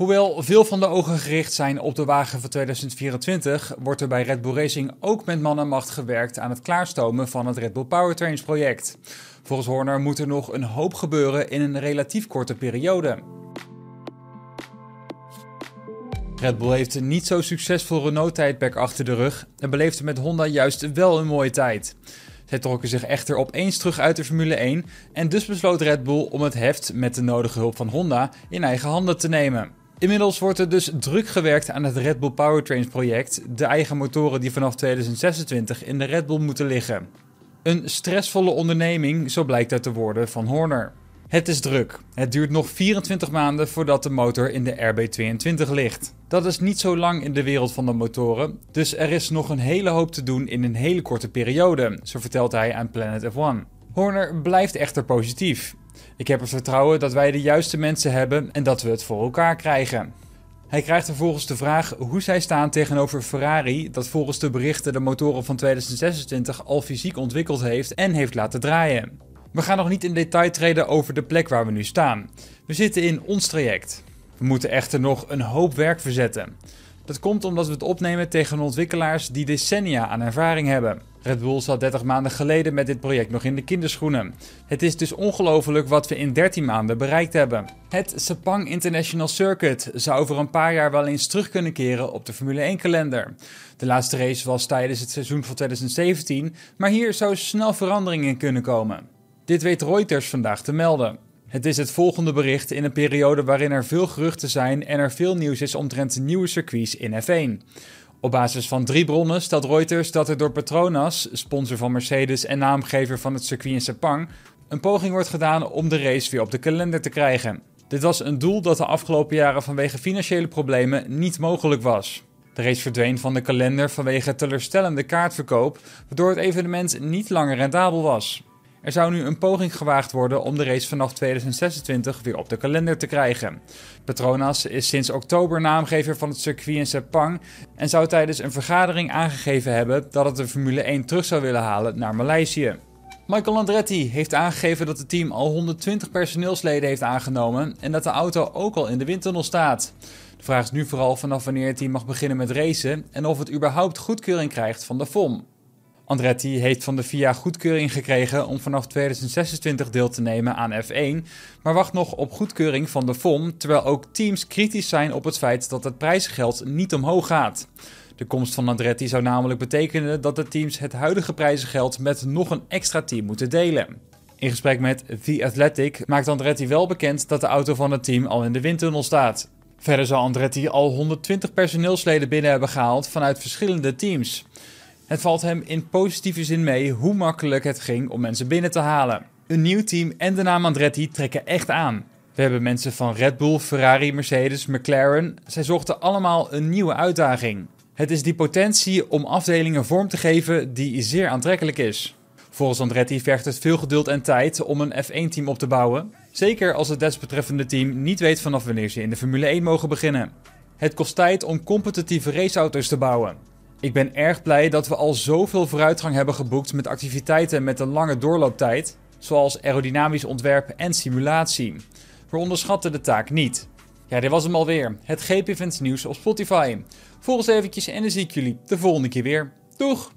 Hoewel veel van de ogen gericht zijn op de wagen van 2024, wordt er bij Red Bull Racing ook met man en macht gewerkt aan het klaarstomen van het Red Bull Powertrains project. Volgens Horner moet er nog een hoop gebeuren in een relatief korte periode. Red Bull heeft een niet zo succesvol Renault-tijdperk achter de rug en beleefde met Honda juist wel een mooie tijd. Zij trokken zich echter opeens terug uit de Formule 1 en dus besloot Red Bull om het heft met de nodige hulp van Honda in eigen handen te nemen. Inmiddels wordt er dus druk gewerkt aan het Red Bull Powertrains project, de eigen motoren die vanaf 2026 in de Red Bull moeten liggen. Een stressvolle onderneming, zo blijkt uit de woorden van Horner. Het is druk. Het duurt nog 24 maanden voordat de motor in de RB22 ligt. Dat is niet zo lang in de wereld van de motoren, dus er is nog een hele hoop te doen in een hele korte periode, zo vertelt hij aan Planet F1. Horner blijft echter positief. Ik heb er vertrouwen dat wij de juiste mensen hebben en dat we het voor elkaar krijgen. Hij krijgt vervolgens de vraag hoe zij staan tegenover Ferrari, dat volgens de berichten de motoren van 2026 al fysiek ontwikkeld heeft en heeft laten draaien. We gaan nog niet in detail treden over de plek waar we nu staan. We zitten in ons traject. We moeten echter nog een hoop werk verzetten. Dat komt omdat we het opnemen tegen ontwikkelaars die decennia aan ervaring hebben. Red Bull zat 30 maanden geleden met dit project nog in de kinderschoenen. Het is dus ongelooflijk wat we in 13 maanden bereikt hebben. Het Sepang International Circuit zou over een paar jaar wel eens terug kunnen keren op de Formule 1 kalender. De laatste race was tijdens het seizoen van 2017, maar hier zou snel verandering in kunnen komen. Dit weet Reuters vandaag te melden. Het is het volgende bericht in een periode waarin er veel geruchten zijn en er veel nieuws is omtrent nieuwe circuits in F1. Op basis van drie bronnen stelt Reuters dat er door Petronas, sponsor van Mercedes en naamgever van het circuit in Sepang, een poging wordt gedaan om de race weer op de kalender te krijgen. Dit was een doel dat de afgelopen jaren vanwege financiële problemen niet mogelijk was. De race verdween van de kalender vanwege teleurstellende kaartverkoop, waardoor het evenement niet langer rendabel was. Er zou nu een poging gewaagd worden om de race vanaf 2026 weer op de kalender te krijgen. Petronas is sinds oktober naamgever van het circuit in Sepang en zou tijdens een vergadering aangegeven hebben dat het de Formule 1 terug zou willen halen naar Maleisië. Michael Andretti heeft aangegeven dat het team al 120 personeelsleden heeft aangenomen en dat de auto ook al in de windtunnel staat. De vraag is nu vooral vanaf wanneer het team mag beginnen met racen en of het überhaupt goedkeuring krijgt van de FOM. Andretti heeft van de FIA goedkeuring gekregen om vanaf 2026 deel te nemen aan F1, maar wacht nog op goedkeuring van de FOM, terwijl ook teams kritisch zijn op het feit dat het prijzengeld niet omhoog gaat. De komst van Andretti zou namelijk betekenen dat de teams het huidige prijzengeld met nog een extra team moeten delen. In gesprek met The Athletic maakt Andretti wel bekend dat de auto van het team al in de windtunnel staat. Verder zou Andretti al 120 personeelsleden binnen hebben gehaald vanuit verschillende teams. Het valt hem in positieve zin mee hoe makkelijk het ging om mensen binnen te halen. Een nieuw team en de naam Andretti trekken echt aan. We hebben mensen van Red Bull, Ferrari, Mercedes, McLaren. Zij zochten allemaal een nieuwe uitdaging. Het is die potentie om afdelingen vorm te geven die zeer aantrekkelijk is. Volgens Andretti vergt het veel geduld en tijd om een F1-team op te bouwen. Zeker als het desbetreffende team niet weet vanaf wanneer ze in de Formule 1 mogen beginnen. Het kost tijd om competitieve raceauto's te bouwen. Ik ben erg blij dat we al zoveel vooruitgang hebben geboekt met activiteiten met een lange doorlooptijd, zoals aerodynamisch ontwerp en simulatie. We onderschatten de taak niet. Ja, dit was hem alweer. Het GP Events nieuws op Spotify. Volg ons eventjes en dan zie ik jullie de volgende keer weer. Doeg!